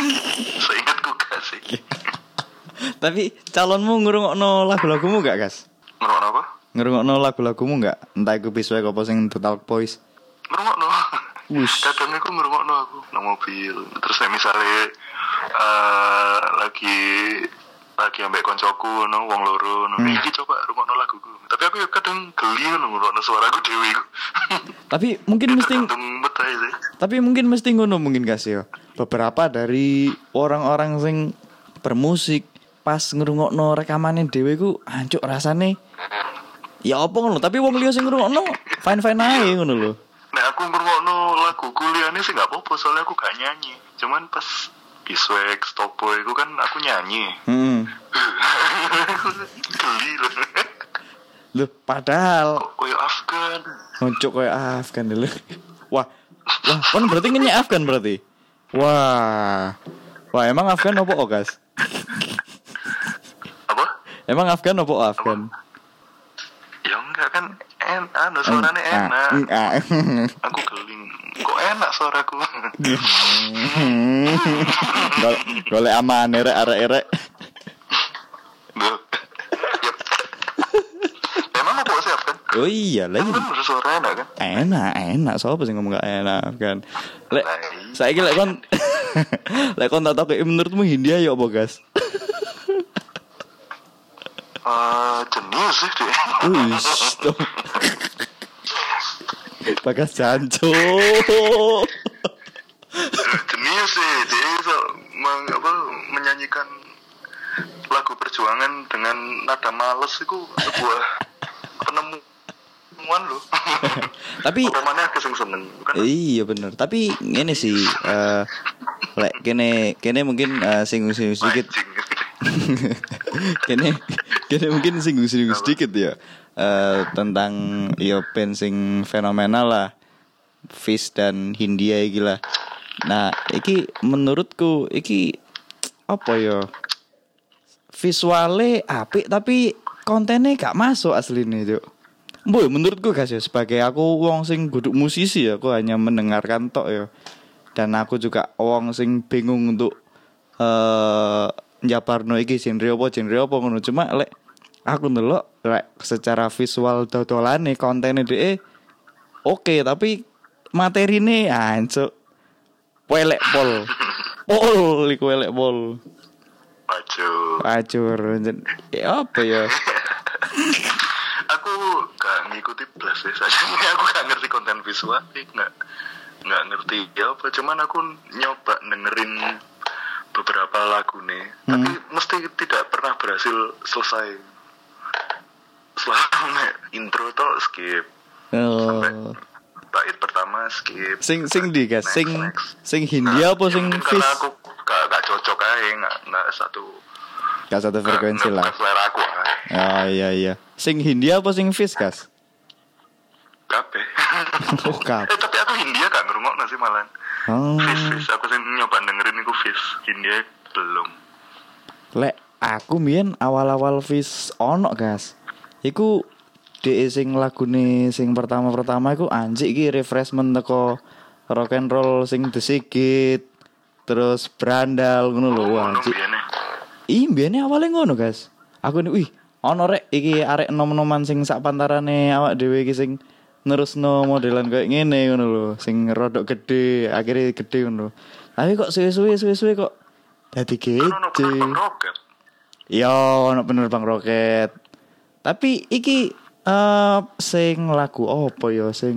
Seingatku gak sih. tapi calonmu ngrungokno lagu-lagumu gak, Gas? Ngerokok apa? Ngrungokno lagu-lagumu gak? Entah iku Wiswek apa sing The Talk Boys. Ngerokok Wush. Kadang aku ngerokok aku nang mobil. Terus nek misalnya eh lagi lagi ambek koncoku no wong loro no Hmm. iki coba rungokno laguku tapi aku ya kadang geli ngono ngrungokno suaraku dhewe iku Tapi mungkin mesti Tapi mungkin mesti ngono mungkin gak sih yo. Beberapa dari orang-orang sing bermusik pas ngrungokno rekamane dhewe ku hancur rasane. Ya apa ngono, tapi wong liya sing ngrungokno fine-fine ae ngono lho. Aku kuliahnya sih gak apa-apa soalnya aku gak nyanyi. Cuman pas Biswek, Stopo itu kan aku nyanyi. Hmm. Geli loh. Loh, padahal Koyo Afgan. ngocok kayak Afgan dulu. Wah. Wah, kan berarti nyanyi Afgan berarti. Wah. Wah, emang Afgan opo Ogas? Apa? Emang Afgan opo Afgan? Ya enggak kan en anu suaranya Ah, enak. ah. Aku geling. Kok enak suaraku? Gol- Golek aman erek arek erek. Afgan? Oh iya Kan lagi. bener suara enak kan? Enak, enak. Sopo sing ngomong gak enak kan. Lek iya. saiki lek kon lek kon tak takoki menurutmu Hindia ya apa, Gas? Eh, jenius sih. Wih, stop. Bagas janco. jenius sih dia bisa meng, apa, menyanyikan lagu perjuangan dengan nada males itu sebuah penemuan loh Tapi aku seneng kan iya bener. Tapi ngene sih eh lek kene kene mungkin eh, singgung-singgung sedikit. kene kene mungkin singgung-singgung sedikit ya eh tentang band sing fenomenal lah Fish dan Hindia iki lah. Nah, iki menurutku iki apa ya? Visuale apik tapi kontennya gak masuk aslinya, Cuk. Boy, menurutku guys ya sebagai aku wong sing guduk musisi ya, aku hanya mendengarkan tok ya. Dan aku juga wong sing bingung untuk eh njabarno iki genre apa genre apa ngono. Cuma lek aku ndelok lek secara visual dodolane kontene dhek oke tapi materine hancur. Welek pol. Pol iku welek pol. Maju. Acur. Ya apa ya? aku gak ngikuti ya saja aku gak ngerti konten visual nggak nggak ngerti ya apa cuman aku nyoba dengerin beberapa lagu nih tapi mesti tidak pernah berhasil selesai selama intro tuh skip sampai Oh. bait pertama skip Sing sing di guys, Next, sing next. sing Hindia apa Ya sing Fish? karena aku gak, gak cocok aja nggak nggak satu Gak satu frekuensi nggak- lah. selera aku aja Oh iya iya. Sing Hindia apa sing Fish, Gas? Kape. Oh, kabeh. eh tapi aku Hindia gak ngerungok sih malah. Oh. Fish, fish. Aku sih nyoba fish. Hindia belum. Lek aku mien awal-awal Fish ono, Gas. Iku DE sing lagune sing pertama-pertama iku anjik iki refreshment teko rock and roll sing The Sigit. Terus Brandal ngono lho, Ngono anjik. Ih, biasanya awalnya ngono, guys. Aku nih, wih, ono rek iki arek nom-noman sing sak pantarane awak dhewe iki sing nerusno modelan kayak ngene ngono lho, sing rodok gede, akhirnya gede ngono. Tapi kok suwe-suwe suwe-suwe kok dadi Kan ono gede. penerbang roket. Yo, ono penerbang roket. Tapi iki eh sing lagu apa ya sing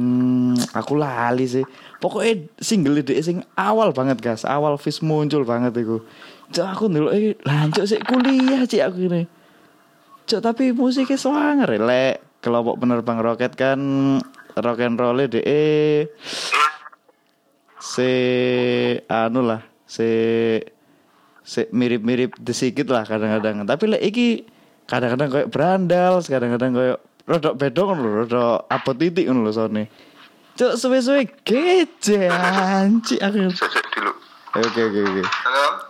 aku lali sih. Pokoknya single ide sing awal banget guys, awal Fish muncul banget iku. Cok aku dulu eh lanjut sih kuliah sih aku ini. Cok tapi musiknya swanger lek kelompok penerbang roket kan rock and roll de se anu lah se se mirip-mirip sedikit lah kadang-kadang tapi lek iki kadang-kadang kayak berandal kadang-kadang kayak rodok bedong lho rodok apa titik ngono lho sone cuk suwe-suwe kece anci aku oke oke oke Halo.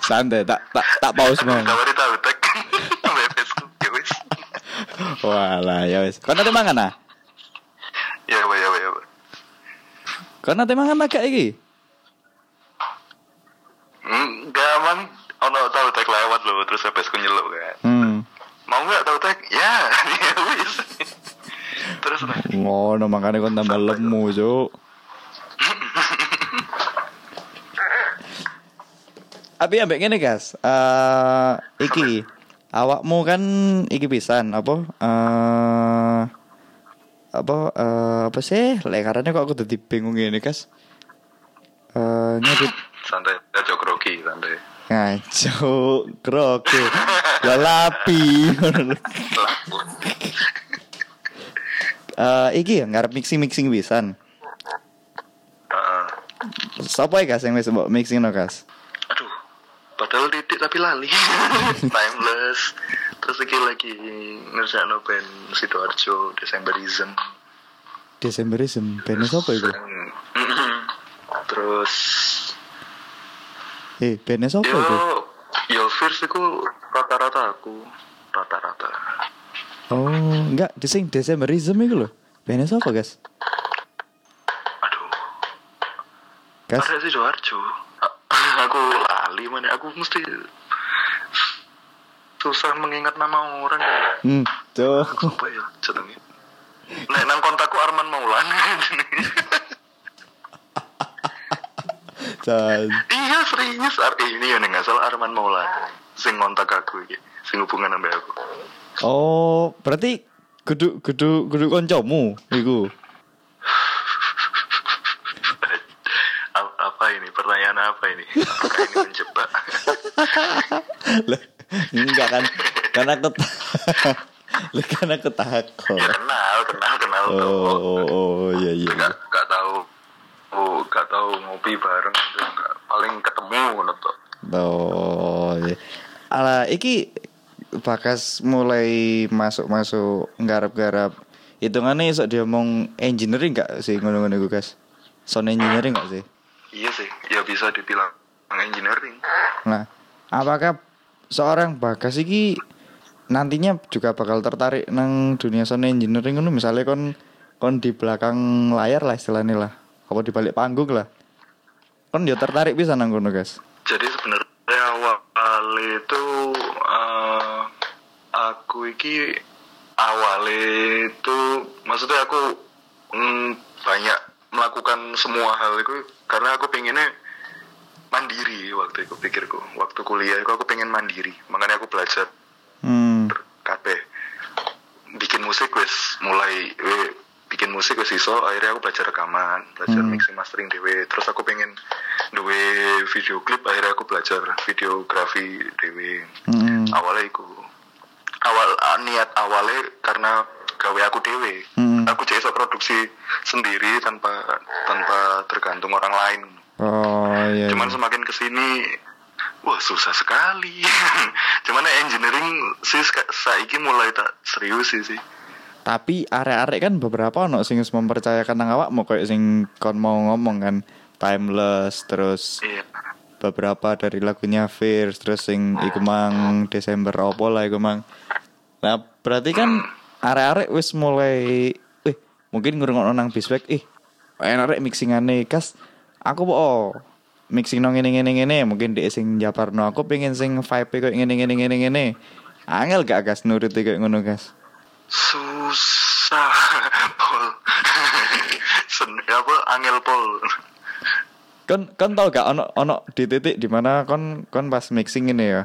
Santai tak tak tak pause mau. Ya wis. walah ya wes kau nanti mangan ah Ya ya ya apa. Kau nanti mangan agak iki Hmm, gampang ono tahu tek lewat loh terus bebesku nyeluk kan. hmm Mau nggak tahu tek? Ya. Wis. Terus nah. ngono makanya kau tambah lemu cuk Tapi ambek ngene guys, eh iki awakmu kan iki pisan apa eh apa eh apa sih lekarannya kok aku jadi bingung ini guys eh nyedit Santai. Aja grogi santai. ngaco kroke lalapi eh iki ya ngarep mixing mixing Heeh. Sapa ya guys yang wis mixing no guys Aduh. Padahal titik tapi lali. Timeless. Terus iki lagi ngerjain band Sidoarjo. Desemberism band sapa iku Mm-mm. Terus eh band sapa yo iku yo first iku rata-rata aku rata-rata. Oh, enggak, di sing Desemberism iku lho. Band sapa, guys? Aduh. Guys, Ada Sidoarjo. Aku lali mana aku mesti susah mengingat nama orang ya. hmm, tuh. Apa ya jenenge? Nek nang kontakku Arman Maulana. Jan. iya serius eh, ini ya nggak salah Arman Maulana sing ngontak aku iki sing hubungan sama aku Oh, berarti kudu kudu kudu kancamu iku. Apa ini pertanyaan apa ini apakah ini menjebak enggak kan? Karena aku Lah karena aku takut. ya kenal kenal kenal Oh, tuh oh, oh, iya iya. nggak nggak tahu oh nggak tahu ngopi bareng itu nggak paling ketemu ngono tuh Oh, iya. Ala iki bakas mulai masuk-masuk garap-garap. Hitungannya iso diomong engineering gak sih ngono-ngono iku, guys? Sound engineering gak sih? iya sih ya bisa dibilang engineering Nah, apakah seorang bagas iki nantinya juga bakal tertarik nang dunia sound engineering ngono. Misalnya kon kon di belakang layar lah istilahnya lah. Apa di balik panggung lah. Kon dia tertarik bisa nang kono guys. Jadi sebenarnya awal itu eh, aku iki awal itu maksudnya aku mm, banyak melakukan semua hal itu. Karena aku pengennya mandiri waktu itu pikirku. Waktu kuliah itu aku pengen mandiri. Makanya aku belajar. Hmm. Kabeh. Bikin musik wis mulai eh, bikin musik wis iso akhirnya aku belajar rekaman belajar Hmm. mixing mastering dewe terus aku pengen duwe video klip akhirnya aku belajar videografi dewe hmm. Awalnya iku. Awal ah, niat awalnya karena gawe aku dewe Hmm. aku jadi produksi sendiri tanpa tanpa tergantung orang lain oh iya, cuman iya. semakin ke sini wah susah sekali cuman ya engineering sih saiki mulai tak serius sih sih tapi arek-arek kan beberapa ono sing mempercayakan nang awakmu kayak sing kon mau ngomong kan timeless terus iya beberapa dari lagunya Fierce terus sing iku mang Desember opo lah iku mang. Nah, berarti kan arek-arek wis mulai eh mungkin ngrungokno nang Biswek ih enak rek mixingane kas aku oh, mixing nang ngene ngene ngene mungkin dhek sing japarno aku pengen sing vibe koyo ngene ngene ngene. Ngene angel gak gas nuruti koyo ngono gas? Susah pol. Sen apa angel pol. Kon kon tau gak ono ono di titik di mana kon kon pas mixing ini ya?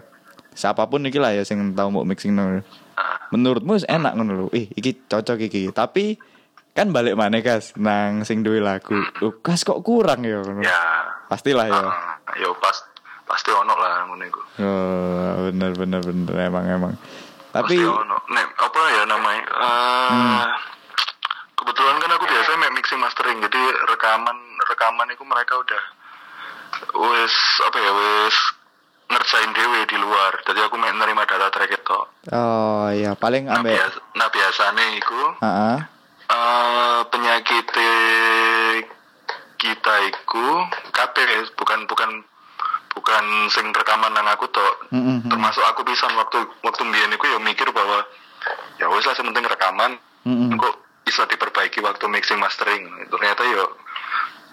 Siapa pun iki lah ya sing tau mau mixing nang menurutmu wis enak ngono lho. Ih, iki cocok iki. Tapi kan balik mana kas nang sing duwe lagu. Loh, kas kok kurang ya? Ya. Pastilah ya. ah, ya pas pasti ono lah ngono iku. Oh, bener bener bener. Emang emang. Tapi pasti ono. Nek apa ya namanya? Eh Hmm. kebetulan kan aku biasa mek mixing mastering. Jadi rekaman rekaman itu mereka udah wes apa ya wes ngerjain dewe di luar. Jadi aku mek nerima data track itu. Oh ya paling nah, ambek biasa, nah biasanya iku Heeh. Eh penyakit kita iku kabeh bukan bukan bukan sing rekaman nang aku tok Mm-mm. termasuk aku pisan waktu waktu mbiyen iku ya mikir bahwa ya wis lah sementing rekaman Mm-mm. kok bisa diperbaiki waktu mixing mastering ternyata ya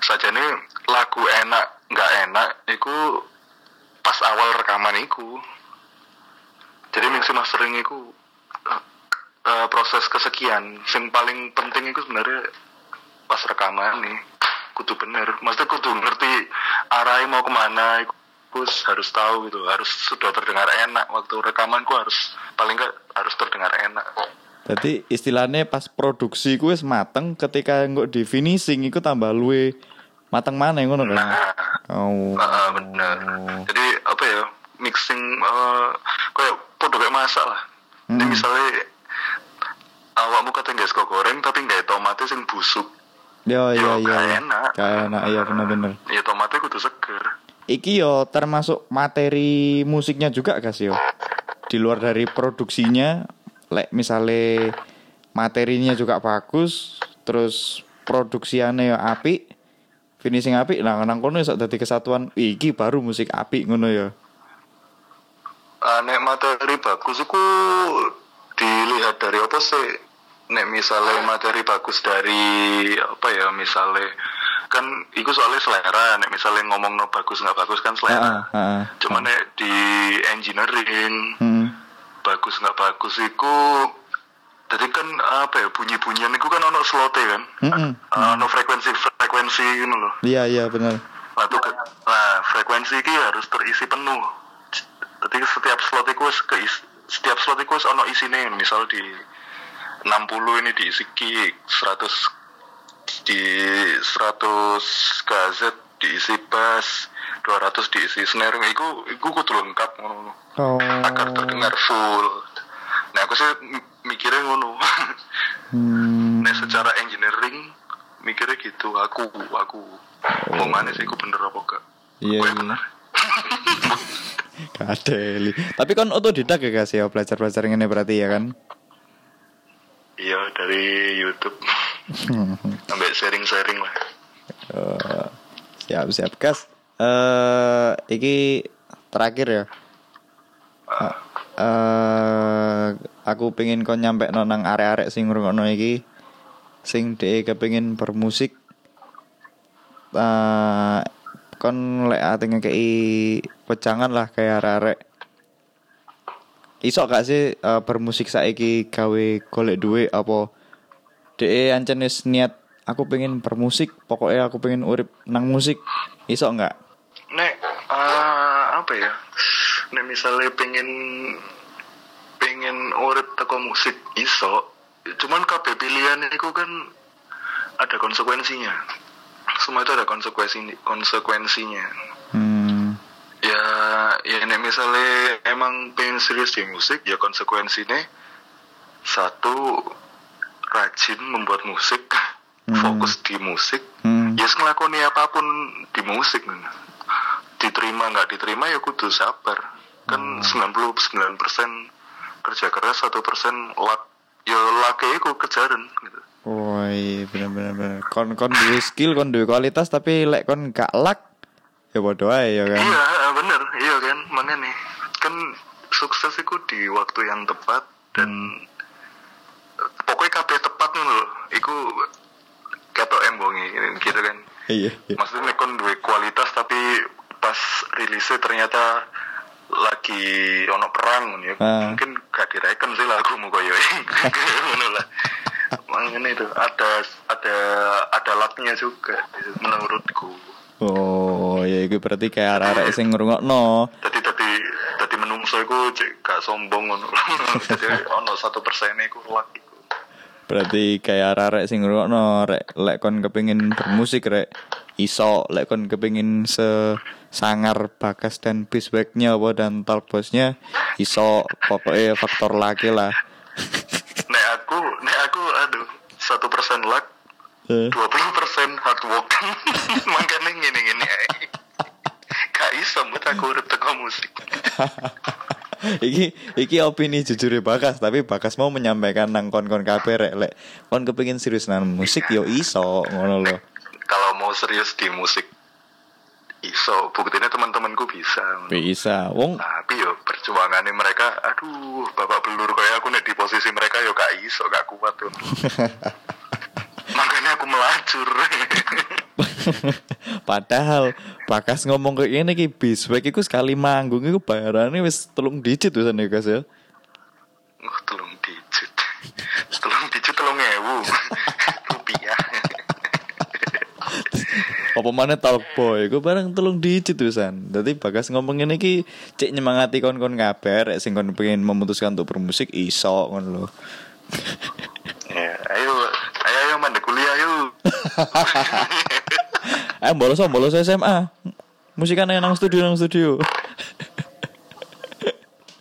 saja nih lagu enak nggak enak iku pas awal rekaman iku jadi mixing mastering iku eh, eh, proses kesekian yang paling penting itu sebenarnya pas rekaman nih kudu bener maksudnya kudu ngerti arahnya mau ke mana iku harus tahu gitu harus sudah terdengar enak waktu rekamanku harus paling nggak harus terdengar enak Jadi istilahnya pas produksi ku wis mateng ketika nggak di finishing iku tambah luwe mateng mana ngono kan. nah Oh. Ah, bener. Jadi apa ya mixing eh kayak podo kayak masak lah. Jadi Hmm. misalnya awakmu kata nggak suka goreng tapi nggak tomatnya sing busuk. Yo Yo, gak iya. enak. Gak enak iya bener bener. Ya tomatnya kudu seger. Iki yo termasuk materi musiknya juga guys yo. Di luar dari produksinya, lek misale materinya juga bagus, terus produksiannya yo apik, finishing apik, nah nang kono iso dadi kesatuan iki baru musik apik ngono ya. Ah, nek materi bagus itu dilihat dari apa sih? Nek misalnya materi bagus dari apa ya misalnya kan itu soalnya selera nek misalnya ngomong no bagus nggak bagus kan selera heeh. cuman nek di engineering Hmm. bagus nggak bagus itu jadi kan apa ya bunyi bunyian itu kan ono slot kan Mm-mm. ono frekuensi frekuensi gitu loh Iya iya benar. nah, tuh nah frekuensi ini harus terisi penuh jadi setiap slot itu wis keis setiap slot itu ono isine misal di 60 ini diisi kick 100 di 100 KZ diisi bass 200 diisi snare itu itu kudu lengkap ngono Oh. agar terdengar full. Nah aku sih mikirnya ngono. Hmm. nah secara engineering mikirnya gitu. Aku aku mau mana sih aku bener apa enggak? Iya, ya iya. bener. Kadeli. Tapi kan otodidak ya guys ya belajar-belajar ini berarti ya kan? Iya dari YouTube. Sampai sharing-sharing lah. Eh, siap siap gas. Eh iki terakhir ya. Eh, eh, aku pengen kau nyampe nang arek-arek sing ngrungokno iki sing dhek kepengin bermusik eh kon lek ate ngekei pecangan lah kayak arek-arek iso gak sih eh, bermusik saiki gawe golek duit apa DE ancen wis niat aku pengen bermusik pokoknya aku pengen urip nang musik iso nggak Nek eh, apa ya? Nek misalnya pengen pengen urip teko musik iso, cuman kabeh pilihan itu kan ada konsekuensinya. Semua itu ada konsekuensi konsekuensinya. Hmm Ya, ya nek misalnya emang pengen serius di musik, ya konsekuensinya satu rajin membuat musik, Hmm. fokus di musik, hmm. Ya yes, ngelakoni apa pun di musik diterima nggak diterima ya kudu sabar. Kan 99% kerja keras satu persen luck ya luck itu kejaran gitu. Oh iya bener bener. Bener kon kon duwe skill kon duwe kualitas tapi lek kon gak luck ya bodoh aja ya kan? Iya bener iya kan? Makanya kan sukses itu di waktu yang tepat dan pokoknya kabeh tepat nih loh iku ketok embongi gitu kan? Iya iya. Maksudnya kon duwe kualitas tapi pas rilisnya ternyata lagi ono perang ya Ah. mungkin gak direken sih lagumu koyo. Ngono lah. Makanya itu ada ada ada lucknya juga menurutku oh ya itu berarti kayak arek-arek sing ngrungokno tadi tadi tadi menungso iku cek gak sombong ngono. Ono satu persen iku luck iku. Berarti kayak arek sing ngrungokno rek lek kon kepengin bermusik rek iso lek kon kepengin se sangar bakas dan bisweknya apa dan talk bosnya iso pokoknya faktor laki lah. Nek aku, nek aku aduh satu persen luck, dua puluh persen hard work. Makanya gini gini. Gak iso mut aku urip teko musik. iki iki opini jujur bakas tapi bakas mau menyampaikan nang kon-kon kabeh rek lek kon kepengin serius nang musik yo iso ngono lho. Kalau mau serius di musik iso buktinya teman-temanku bisa. Bisa. Wong Tapi yo perjuangannya mereka, aduh, bapak belur kayak aku nih di posisi mereka yo gak iso, gak kuat tuh. Melacur. Padahal Bakas ngomong kayak gini ki biswek iku sekali manggung iku bayarannya wis telung digit tuh sana guys ya. Oh, telung digit. Telung digit telung ewu. Rupiah. Apa mana talk boy, gue bareng telung digit tuh san. Jadi Bagas ngomong ini ki cek nyemangati kon-kon kabar, sing kon pengen memutuskan untuk bermusik iso ngono lho. ya, ayo, ayo, ayo, mandek kuliah yuk. Eh bolos oh, bolos SMA. Musikan yang nang studio nang studio.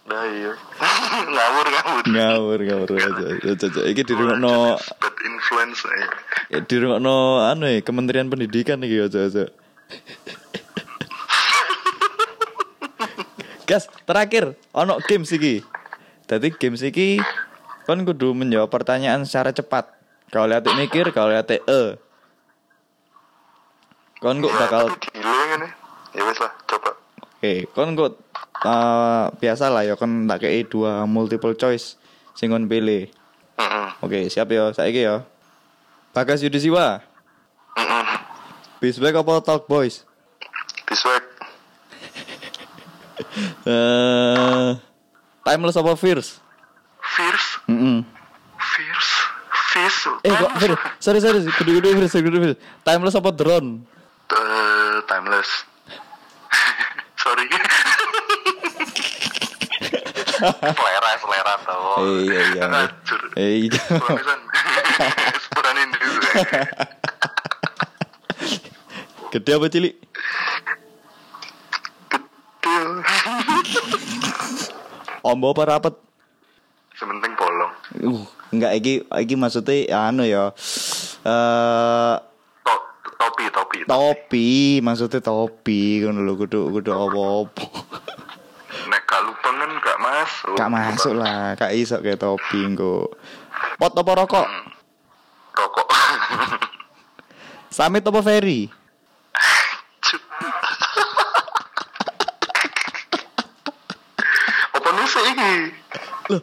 Nah, iya. ngawur, ngawur. ngawur ngawur. Iki di rumah no, Bad influence. eh. di rumah no, anu ya, Kementerian Pendidikan nih aja aja. Gas, terakhir, ono games iki. Tadi games iki kon kudu menjawab pertanyaan secara cepat. Kalau lihat mikir, kalau lihat e. Kon kok bakal Tapi delay ngene. Ya wes lah, coba. Oke, kon kok eh, biasa lah ya kon tak kei dua multiple choice sing kon pilih. Oke, siap ya, saiki ya. Bagas Yudhisiwa, Heeh. Bisback apa Talk Boys? Biswek. Eh, Timeless apa Fierce? Fierce. Mm Fierce. Fierce. Eh, kok Fierce? Sorry, sorry, kudu Fierce, kudu Fierce. Timeless apa Drone? Eh, timeless. Sorry. selera, selera tau. Iya, iya. Hancur. Eh, iya. Sepuranin dulu. Gede apa cilik? Kecil. Ombo apa rapet? Sementing bolong. Uh, enggak iki iki maksudnya anu ya. Eh To- topi, maksudnya topi ngono lho kudu kudu apa-apa. Nek gak lubang kan gak masuk. Gak masuk lah, gak iso kayak topi engko. Pot apa rokok? Rokok. Samit apa ferry? Apa nusuk iki? Loh,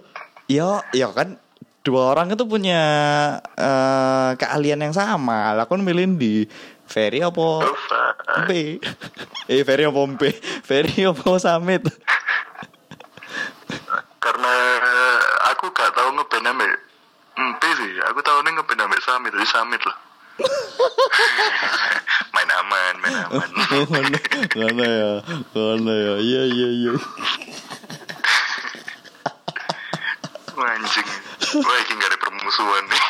ya ya kan dua orang itu punya eh, keahlian yang sama. Lah kon milih di ferry apa. B? eh ferry apa B? Ferry apa samit? Karena aku gak tahu ngeband ambek MP sih. Aku tahu nih ngeband ambek Samit, jadi Samit lah. main aman, main aman. Mana ya, mana ya, iya iya iya. Anjing. Wah, iki gak ada permusuhan nih.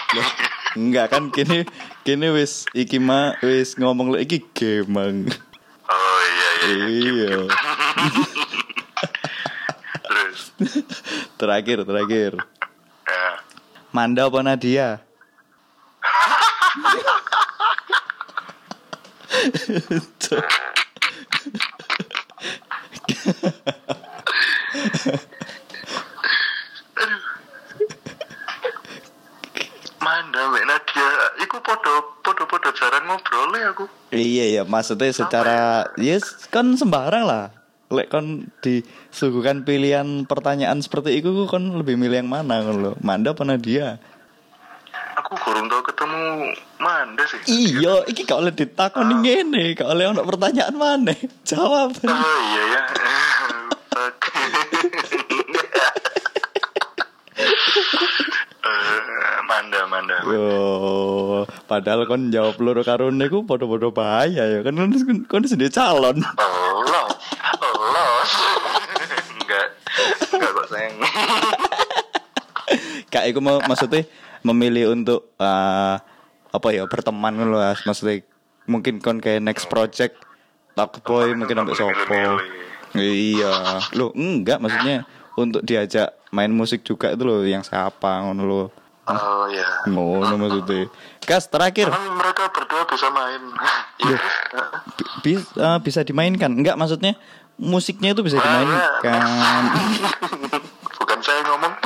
Enggak kan kini kini wis iki mah wis ngomong lagi iki gemang. Oh iya iya. iya. Iya. Terus. Terakhir terakhir. Ya. Manda apa Nadia? Manda mbak Nadia, iku podo podo podo jarang ngobrol ya aku. Iya iya maksudnya secara yes kan sembarang lah. Lek kon disuguhkan pilihan pertanyaan seperti itu kon lebih milih yang mana kon lo? Manda apa Nadia? Aku kurang tau ketemu Manda sih. Iya, iki gak oleh ditakoni ngene, gak oleh ono pertanyaan mana? Jawab. Oh iya ya. Eh, Manda, Manda. Yo, Padahal kon jawab loro karo niku padha-padha bahaya ya. Kan kon sendiri calon. Allah. Allah. Enggak. Enggak kok sayang. Kak iku mau maksudnya memilih untuk uh, apa ya berteman loh maksudnya mungkin kon kayak next project talk boy mungkin sampai sopo iya lo enggak maksudnya untuk diajak main musik juga itu loh yang siapa ngono lo Oh ya. ngono maksudnya gas terakhir Kan mereka berdua bisa main. Iya. Bi- bisa bisa dimainkan enggak maksudnya musiknya itu bisa dimainkan Bukan saya ngomong.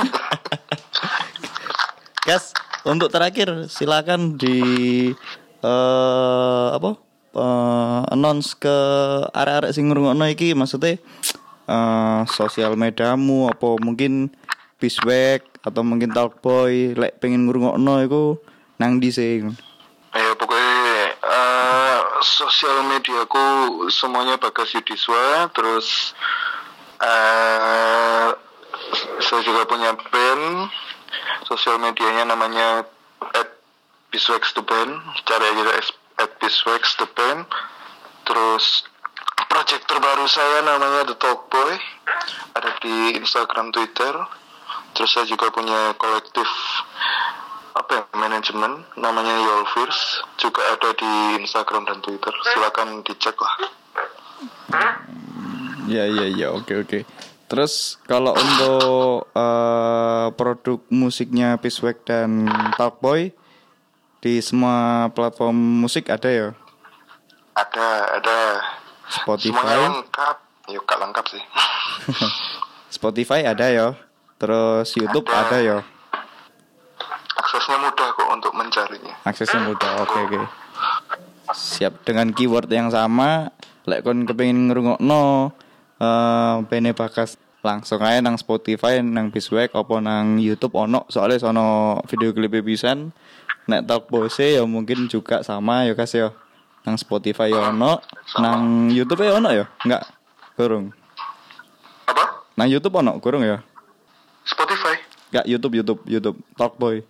gas untuk terakhir silakan di eh apa eh, announce ke arek-arek sing ngrungokno iki maksudnya eh sosial mediamu apa mungkin Biswek atau mungkin Talkboy lek pengen ngrungokno iku nang ndi sing Ya pokoknya eh, sosial mediaku semuanya Bagas Yudiswa terus eh saya juga punya band. Sosial medianya namanya at Biswax the Band cari aja at Biswax the Band. Terus project terbaru saya namanya The Talk Boy ada di Instagram Twitter terus saya juga punya kolektif apa ya manajemen namanya Yolfirs juga ada di Instagram dan Twitter silakan dicek lah Ya ya ya oke oke. Terus kalau untuk eh, produk musiknya Piswek dan Talkboy di semua platform musik ada ya? ada ada semuanya Spotify, lengkap yuk lengkap sih Spotify ada ya. Terus YouTube Ada. ada ya. aksesnya mudah kok untuk mencarinya Aksesnya mudah. Oke oke. Siap dengan keyword yang sama. Lek kon kepengin ngrungokno eh bene bakas langsung aja nang Spotify nang Biswek apa nang YouTube ono soalnya sono video klip pisan nek talk bose ya mungkin juga sama ya kas ya nang Spotify ya ono nang YouTube ya ono ya enggak kurung apa nang YouTube ono kurung ya Spotify. Enggak YouTube YouTube YouTube. Talkboy.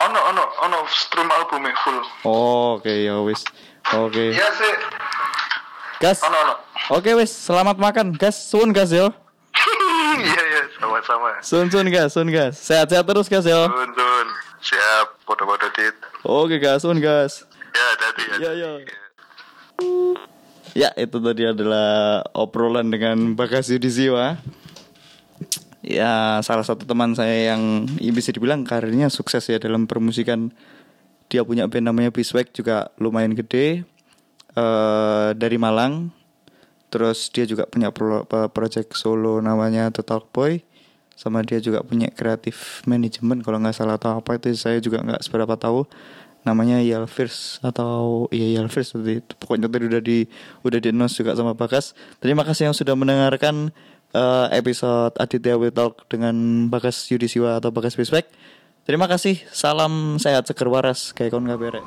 Ono ono ono stream albumnya full. Oh, oke ya wis. Oke. Iya sih. Gas? Ono ono. Oke wis. Selamat makan. Gas sun gas yo. Iya iya sama-sama. Sun sun gas sun gas. Sehat-sehat terus gas yo. Tun, tun. siap foto-foto dit. Oke gas sun gas. Ya hati Ya, ya. Ya, itu tadi adalah obrolan dengan Bagas Yudisiwa. Ya, salah satu teman saya yang ya bisa dibilang karirnya sukses ya dalam permusikan. Dia punya band namanya Biswek juga lumayan gede. eh dari Malang. Terus dia juga punya pro, project solo namanya The Talk Boy. Sama dia juga punya kreatif manajemen kalau nggak salah atau apa itu saya juga nggak seberapa tahu namanya Yalfirs atau iya Yalfirs. Pokoknya tadi udah di udah di juga sama Bagas. Terima kasih yang sudah mendengarkan uh, episode Aditya We Talk dengan Bagas Yudisiwa atau Bagas bispek Terima kasih, salam sehat seger waras. Kayak kon berek.